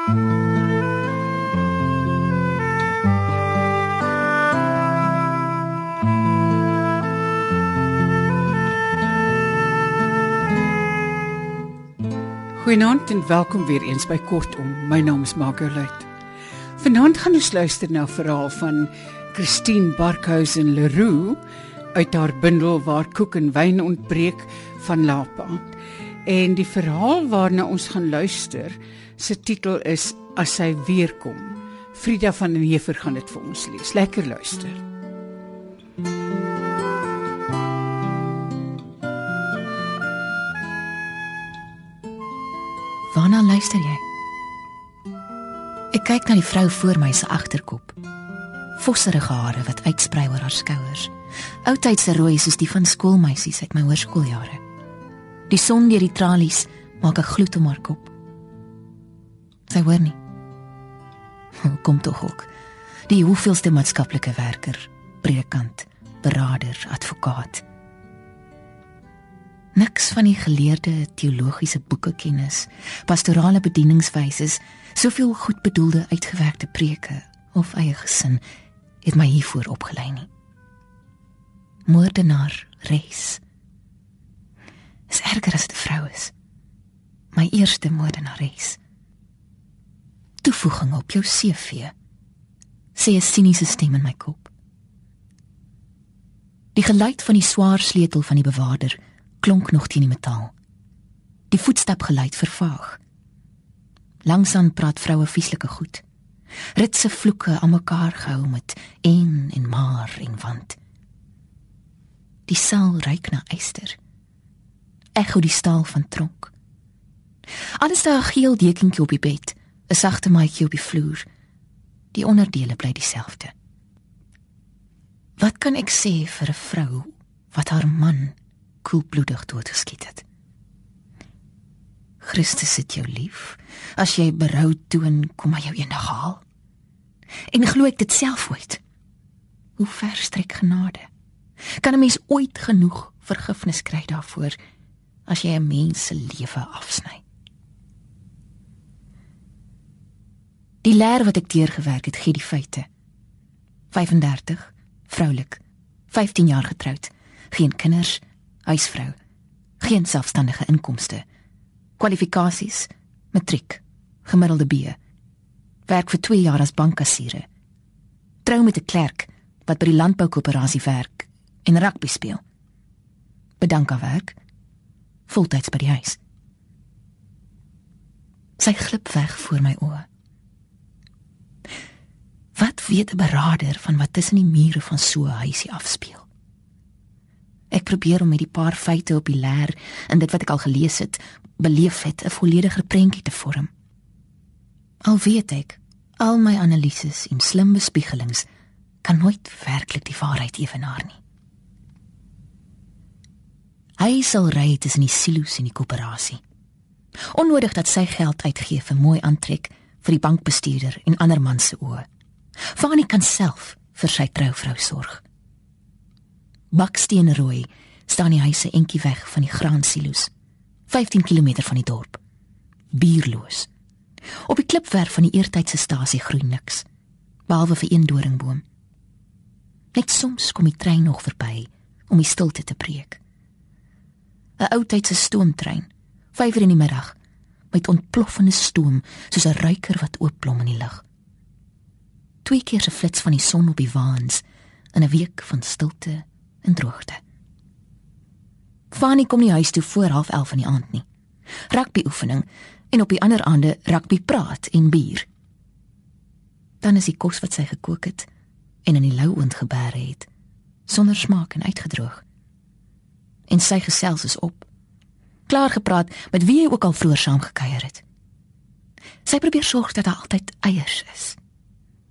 Goeienaand en welkom weer eens by Kortom. My naam is Margolite. Vanaand gaan ons luister na 'n verhaal van Christine Barkhuizen Leroux uit haar bundel Waar koek en wyn ontbreek van Lapa. En die verhaal waarna ons gaan luister, se titel is As hy weer kom. Frida van den Heever gaan dit vir ons lees. Lekker luister. Waarna luister jy? Ek kyk na die vrou voor my se agterkop. Vosserige hare wat uitsprei oor haar skouers. Oudtydse rooi soos die van skoolmeisies uit my hoërskooljare. Die son deur die tralies maak 'n gloed om haar kop. Sy hoor nie. Kom tog ook. Die hoeveelste maatskaplike werker, predikant, beraader, advokaat. Niks van die geleerde teologiese boeke kennis, pastorale bedieningswyses, soveel goedbedoelde uitgewerkte preke of eie gesin het my hiervoor opgelei nie. Moordenaar res. Is erger as 'n vrou is. My eerste moordenares. Toevoeging op jou CV. Sê 'n siniese stem in my kop. Die geluid van die swaar sleutel van die bewaarder klonk nog teen die metaal. Die voetstapgeluid vervaag. Langsaan praat vroue vieslike goed. Ritse vloeke aan mekaar gehou met en en maar en want. Die saal reik na eister. Echo die staal van tronk. Alles daar geel dekentjie op die bed, 'n sagte maatjie op die vloer. Die onderdele bly dieselfde. Wat kan ek sê vir 'n vrou wat haar man koelbloedig doodgeskiet het? Christus het jou lief. As jy berou toon, kom hy jou eendag haal. En glo ek dit self ooit. Hoe ver strek genade? Kan 'n mens ooit genoeg vergifnis kry daarvoor as jy 'n mens se lewe afsny? Die leer wat ek deurgewerk het, gee die feite. 35, vroulik, 15 jaar getroud, geen kinders, huisvrou, geen selfstandige inkomste. Kwalifikasies: matriek, gemiddelde B. Werk vir 2 jaar as bankkassiere. Trou met 'n klerk wat by die landboukoöperasie werk en rugby speel. Bedank haar werk. Voltyds by die huis. Sy glip weg voor my oë. Wat weet 'n beraader van wat tussen die mure van so 'n huisie afspeel? Ek probeer om met die paar feite op die leer en dit wat ek al gelees het, beleef het 'n vollediger prentjie te vorm. Al weet ek, al my analises en slim bespiegelings kan nooit werklik die waarheid evenaar nie. Hy sal ry tussen die silo's en die koöperasie. Onnodig dat sy geld uitgee vir mooi aantrek vir die bankbestuurder en ander man se oë. Fanie kan self vir sy trouvrou sorg. Baksteenrooi staan die huise entjie weg van die graansilo's. 15 km van die dorp. Bierloos. Op die klipwerf van die eertydse stasie groei niks behalwe vir een doringboom. Net soms kom die trein nog verby om die stilte te breek. 'n Ou tydse stoomtrein, 5:00 in die middag, met ontploffende stoom soos 'n ruiker wat oopblom in die lug. Twee keer se flits van die son op die waans in 'n week van stilte en droogte. Fanny kom nie huis toe voor 11:30 in die aand nie. Rugby oefening en op die ander aande rugby praat en bier. Dan is die kos wat sy gekook het en in die lou oond gebeere het, sonder smaak en uitgedroog. En sy gesels is op. Klaar gepraat met wie hy ook al vroeër saam gekuier het. Sy probeer sorg dat daar altyd eiers is.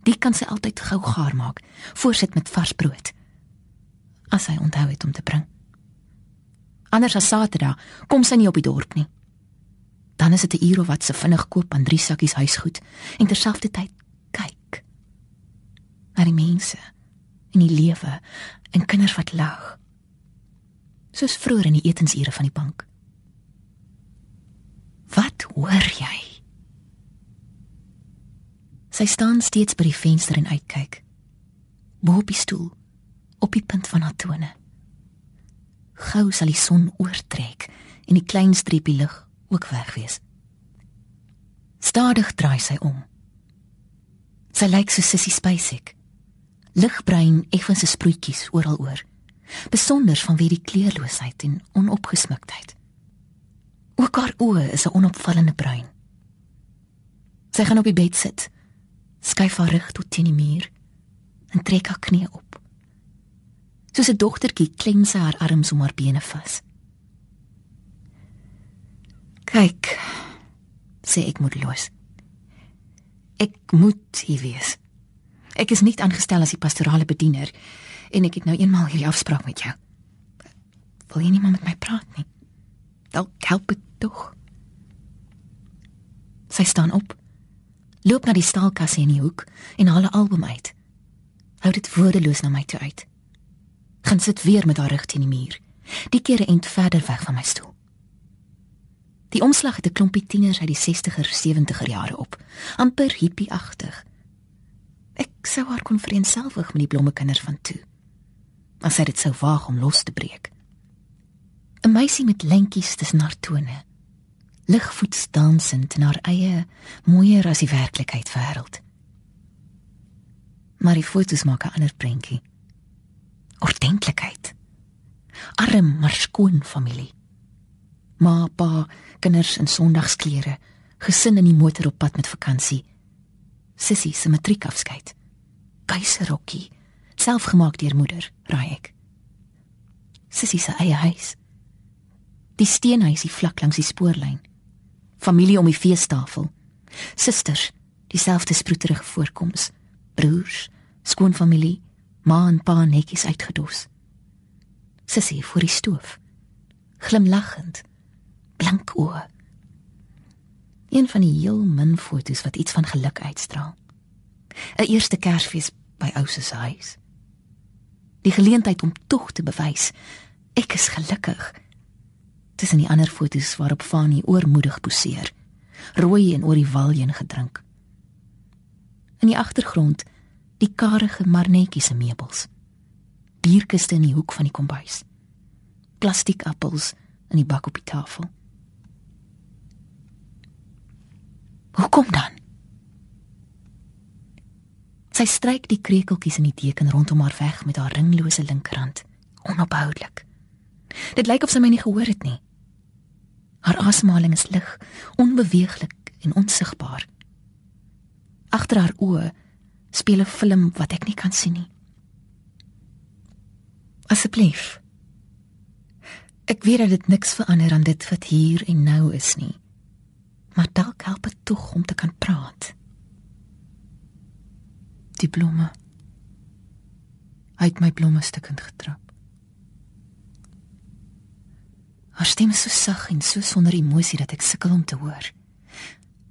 Die kan sy altyd gou gaar maak, voorsit met vars brood. As hy onthou het om te bring. Anders as Saterdag kom sy nie op die dorp nie. Dan is dit 'n uur of wat se vinnig koop aan drie sakkies huisgoed en terselfdertyd kyk na die mense en die lewe en kinders wat lag. Soos vroeër in die etensure van die bank. Wat hoor jy? Sy staan steeds by die venster en uitkyk. Bo op die stoel, op die punt van haar tone. Gou sal die son oortrek en die klein streepie lig ook weg wees. Stadig draai sy om. Sy lyk so Sissy Spacek. Ligbruin, effense sproetjies oral oor. Besonder vanweë die kleurloosheid en onopgesmuktheid. Ook haar oë is 'n onopvallende bruin. Sy gaan op die bed sit, skuif haar rug tot teen die muur en trek haar knie op. Soos 'n dogtertjie klem sy haar arms om haar bene vas. Kyk, sê ek moedeloos. Ek moet hier wees. Ek is nie aangestel as die pastorale bediener en ek het nou eenmaal hierdie afspraak met jou. Wil jy nie maar met my praat nie? Dalk help dit tog. Sy staan op. Loop na die staalkasse in die hoek en haal 'n album uit. Hou dit woordeloos na my toe uit. Gaan sit weer met haar rug teen die muur. Die keer 'n ent verder weg van my stoel. Die omslag het 'n klompie tieners uit die 60er, 70er jare op, amper hippieagtig. Ek sou haar kon vereenselwig met die blommekinders van toe. As sy dit sou waag om los te breek. 'n Meisie met lentjies tussen haar tone. Ligvoets dansend in haar eie mooier as die werklikheid wêreld. Maar die foto's maak 'n ander prentjie. Ordentlikheid. Arm maar skoon familie ma, pa, kinders in sondagsklere, gesin in die motor op pad met vakansie. Sissie se matriekafskeid. Keiserrokkie, selfgemaak deur moeder, raai ek. Sissie se eie huis. Die steenhuisie vlak langs die spoorlyn. Familie om die feestafel. Susters, dieselfde sproeterige voorkoms. Broers, skoonfamilie, ma en pa netjies uitgedos. Sissie voor die stoof. Glimlaggend blank oë. Een van die heel min fotos wat iets van geluk uitstraal. 'n Eerste Kersfees by ou se huis. Die geleentheid om tog te bewys ek is gelukkig. Tussen die ander fotos waarop Fanny oormoedig poseer, rooi en oor die waljeen gedrink. In die agtergrond die karige maar netjiese meubels. Bierkiste in die hoek van die kombuis. Plastiekappels in die bak op die tafel. Hoekom dan? Sy stryk die krekeltjies in die deken rondom haar weg met haar ringlose linkerhand, onophoudelik. Dit lyk of sy my nie gehoor het nie. Haar asemhaling is lig, onbeweeglik en onsigbaar. Agter haar oë speel 'n film wat ek nie kan sien nie. Asseblief. Ek weet dat dit niks verander aan dit wat hier en nou is nie maar dalk help dit tog om te kan praat. Die blomme. Hy het my blomme stukkend getrap. Haar stem is so sag en so sonder emosie dat ek sukkel om te hoor.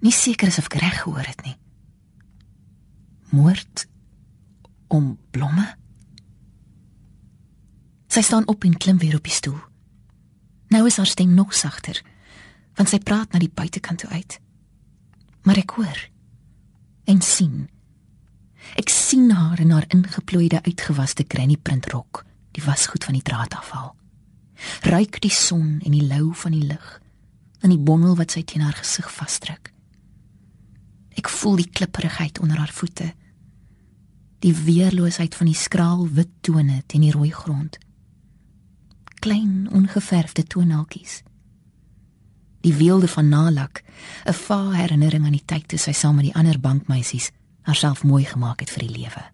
Nie seker is of ek reg gehoor het nie. Moord om blomme? Sy staan op en klim weer op die stoel. Nou is haar stem nog sagter want sy praat na die buitekant toe uit. Maar ek hoor en sien. Ek sien haar in haar ingeplooide uitgewaste granny print rok, die wasgoed van die draad afhaal. Ryk die son en die lou van die lig in die bondel wat sy teen haar gesig vasdruk. Ek voel die klipperigheid onder haar voete. Die weerloosheid van die skraal wit tone teen die rooi grond. Klein ongeverfde toneltjies die weelde van Nalak, 'n vae herinnering aan die tyd toe sy saam met die ander bankmeisies haarself mooi gemaak het vir die lewe.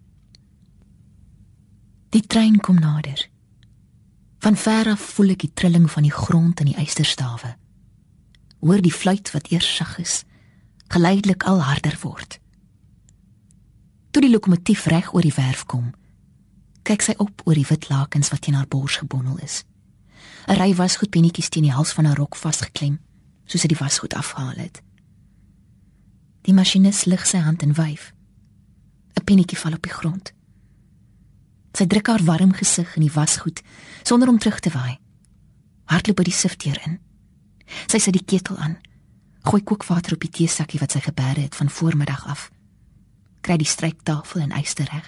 Die trein kom nader. Van ver af voel ek die trilling van die grond in die eysterstawe. Hoor die fluit wat eers sag is, geleidelik al harder word. Toe die lokomotief reg oor die werf kom, kyk sy op oor die wit lakens wat teen haar bors gebondel is. 'n Ry wasgoedpennetjies teen die hals van haar rok vasgeklem soos hy die wasgoed afhaal het. Die masjinis lig sy hand in wyf. 'n Pennetjie val op die grond. Sy druk haar warm gesig in die wasgoed sonder om terug te waai. Hardloop by die sifteer in. Sy sit die ketel aan. Gooi kookwater op die teesakkie wat sy geberre het van voormiddag af. kry die stryktafel en yster reg.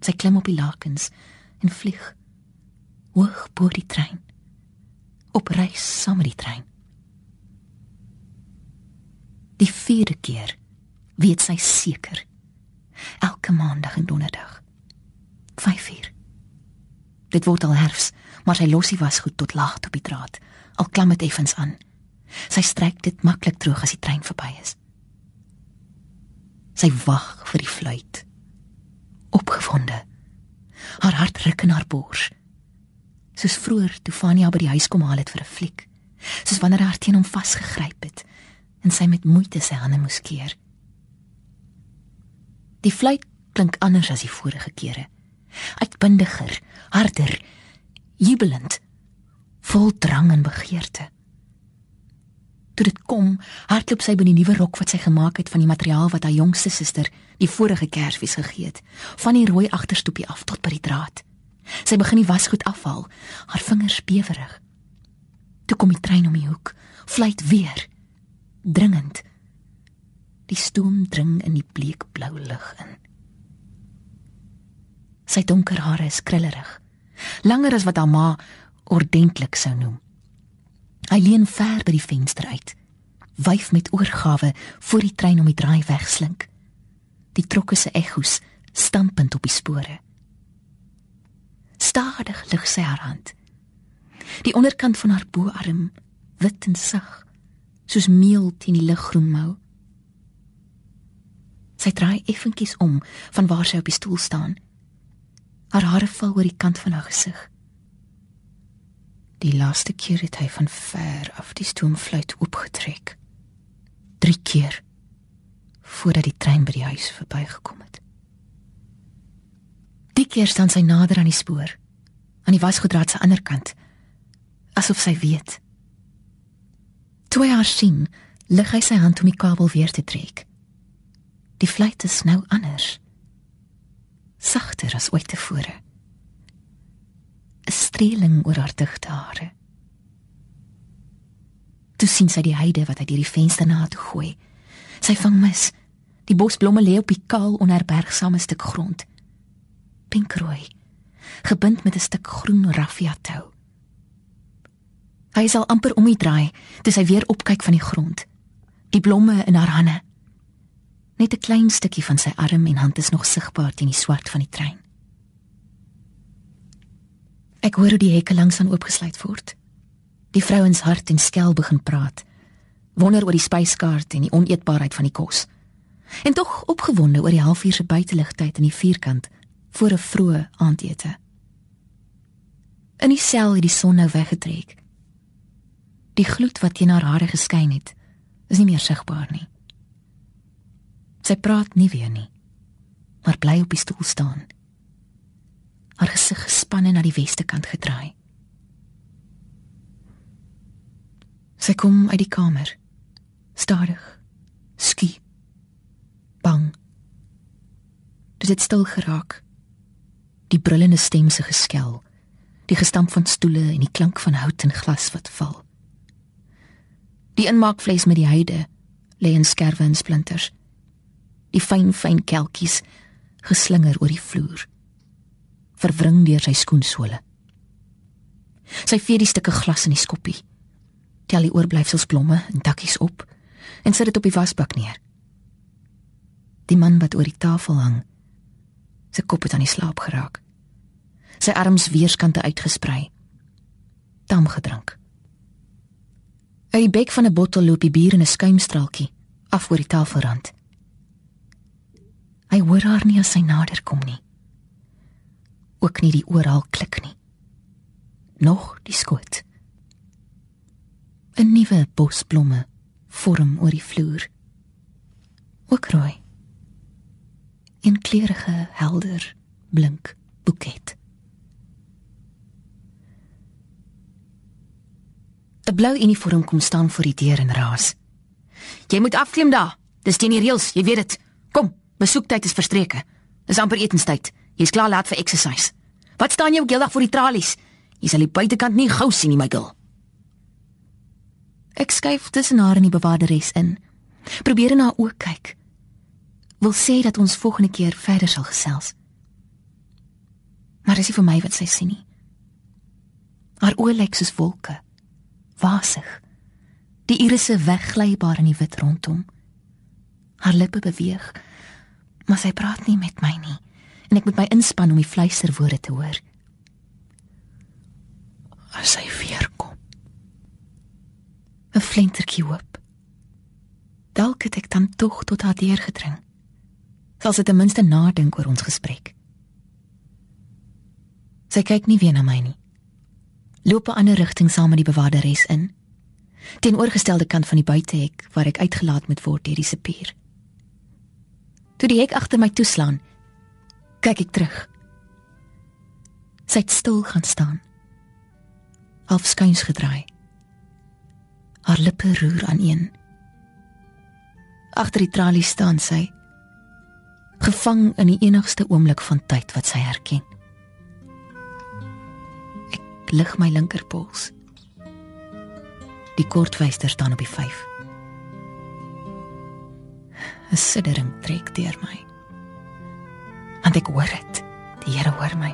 Sy klim op die lakens en vlieg hoog bo die trein. Op reis saam met die trein. Die vierde keer weet sy seker. Elke maandag en donderdag. 5 uur. Dit word al herfs, maar sy losie was goed tot laat op die draad. Al klam dit effens aan. Sy stryk dit maklik droog as die trein verby is. Sy wag vir die fluit. Opgewonde. Haar hart ruk in haar bors. Soos vroeër toe Fania by die huis kom haal het vir 'n fliek. Soos wanneer haar teen hom vasgegryp het en sy met moeite sy hande moes keer. Die fluit klink anders as die vorige kere. Uitbundiger, harder, jubelend, vol drang en begeerte toe dit kom, hardloop sy by die nuwe rok wat sy gemaak het van die materiaal wat haar jongste suster die vorige Kersfees gegee het, van die rooi agterstoepie af tot by die draad. Sy begin die wasgoed afhaal, haar vingers bewerig. Toe kom die trein om die hoek, fluit weer. Dringend. Die stoom dring in die bleekblou lug in. Sy donker hare is krillerig, langer as wat haar ma ordentlik sou noem. Hy leun ver by die venster uit. Wyf met oorgawe voor die trein om die draai wegslink. Die trokke se ekkos stampend op die spore. Stadig lig sy haar hand. Die onderkant van haar boarm wit en sag, soos meel teen die liggroen mou. Sy draai effentjies om van waar sy op die stoel staan. Haar hare val oor die kant van haar gesig. Die laaste keer het hy van ver af die stoomfluit oopgetrek. 3 keer voordat die trein by die huis verbygekom het. Die keer staan sy nader aan die spoor, aan die wasgoedraad se ander kant, asof sy weet. Toe hy haar sien, lig hy sy hand om die kabel weer te trek. Die fluit is nou anders. Sagter as ooit tevore. 'n streeling oor haar digte hare. Toe sien sy die heide wat uit hierdie venster na toe gooi. Sy vang mis. Die bosblomme lê op die kaal onherbergsame stuk grond. Pinkrooi, gebind met 'n stuk groen raffia tou. Hy sal amper om die draai, toe sy weer opkyk van die grond. Die blomme in haar hande. Net 'n klein stukkie van sy arm en hand is nog sigbaar teen die swart van die trein. Ek hoor hoe die hekke langs aan oopgesluit word. Die vrouens hart en skel begin praat. Wonder oor die spyskaart en die oneetbaarheid van die kos. En tog opgewonde oor die halfuur se buiteligtyd in die vierkant voor 'n vroeë aandete. In die sel het die son nou weggetrek. Die gloed wat teen haar hare geskyn het, is nie meer sigbaar nie. Sy praat nie weer nie, maar bly op die stoel staan haar gesig gespanne na die weste kant gedraai. Sy kom uit die kamer. Stadig. Skie. Bang. Dit het stil geraak. Die brullende stem se geskel, die gestamp van stoele en die klank van hout en glas wat val. Die inmaakvleis met die heide lê in skerwe en splinters. Die fyn fyn kelkies geslinger oor die vloer verwring deur sy skoensole. Sy vee die stukke glas in die skoppie. Tel die oorblyfsels blomme en dakkies op en sit dit op die wasbak neer. Die man wat oor die tafel hang, sy kop het aan die slaap geraak. Sy arms weerskante uitgesprei. Tam gedrink. Uit die bek van 'n bottel loop die bier in 'n skuimstraaltjie af oor die tafelrand. Hy hoor haar nie as sy nader kom nie ook nie die oral klik nie. Nog die skoot. 'n Nuwe bosblomme vorm oor die vloer. Ook rooi. 'n Kleurige, helder, blink boeket. 'n Blou uniform kom staan voor die deur en raas. Jy moet afklim daar. Dis teen die reëls, jy weet dit. Besoektyd is verstreke. Dis amper etenstyd. Jy's klaar laat vir exercise. Wat staan jy ook heeldag voor die tralies? Jy sal die buitekant nie gou sien nie, my girl. Ek skuif tussen haar en die bewaarderes in. Probeer na haar oë kyk. wil sê dat ons volgende keer verder sal gesels. Maar dis nie vir my wat sy sien nie. Haar oë lyk soos wolke, wasig. Die irisse wegglybaar in die wit rondom. Haar lippe beweeg, maar sy praat nie met my nie en ek moet my inspann om die fluisterwoorde te hoor. As sy weer kom. 'n Flintertjie hoop. Dalk het ek dan tog tot haar deur gedring. Sal sy ten minste nadink oor ons gesprek. Sy kyk nie weer na my nie. Loop 'n ander rigting saam met die bewaarderes in. Teenoorgestelde kant van die buitehek waar ek uitgelaat moet word deur die sepier. Toe die hek agter my toeslaan, kyk ek terug. Sy het stil gaan staan. Half skuins gedraai. Haar lippe roer aan een. Agter die tralie staan sy, gevang in die enigste oomblik van tyd wat sy herken lig my linkerpols. Die kortwyster staan op die 5. 'n Siddering trek deur my. Want ek hoor dit. Die Here hoor my.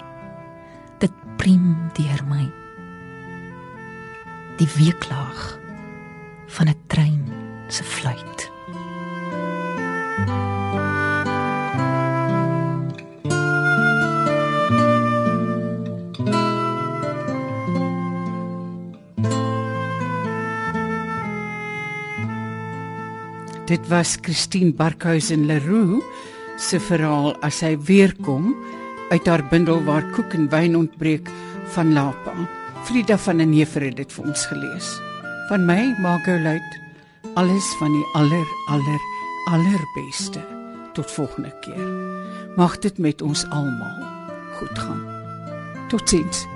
Dit priem deur my. Die weeklaag van 'n trein se fluit. Dit was Christine Barkhuizen Leroux se verhaal as hy weer kom uit haar bundel waar koek en wyn ontbreek van Lapa. Frida van der Neever het dit vir ons gelees. Van my, Margolite, alles van die aller aller allerbeste. Tot volgende keer. Mag dit met ons almal goed gaan. Totsiens.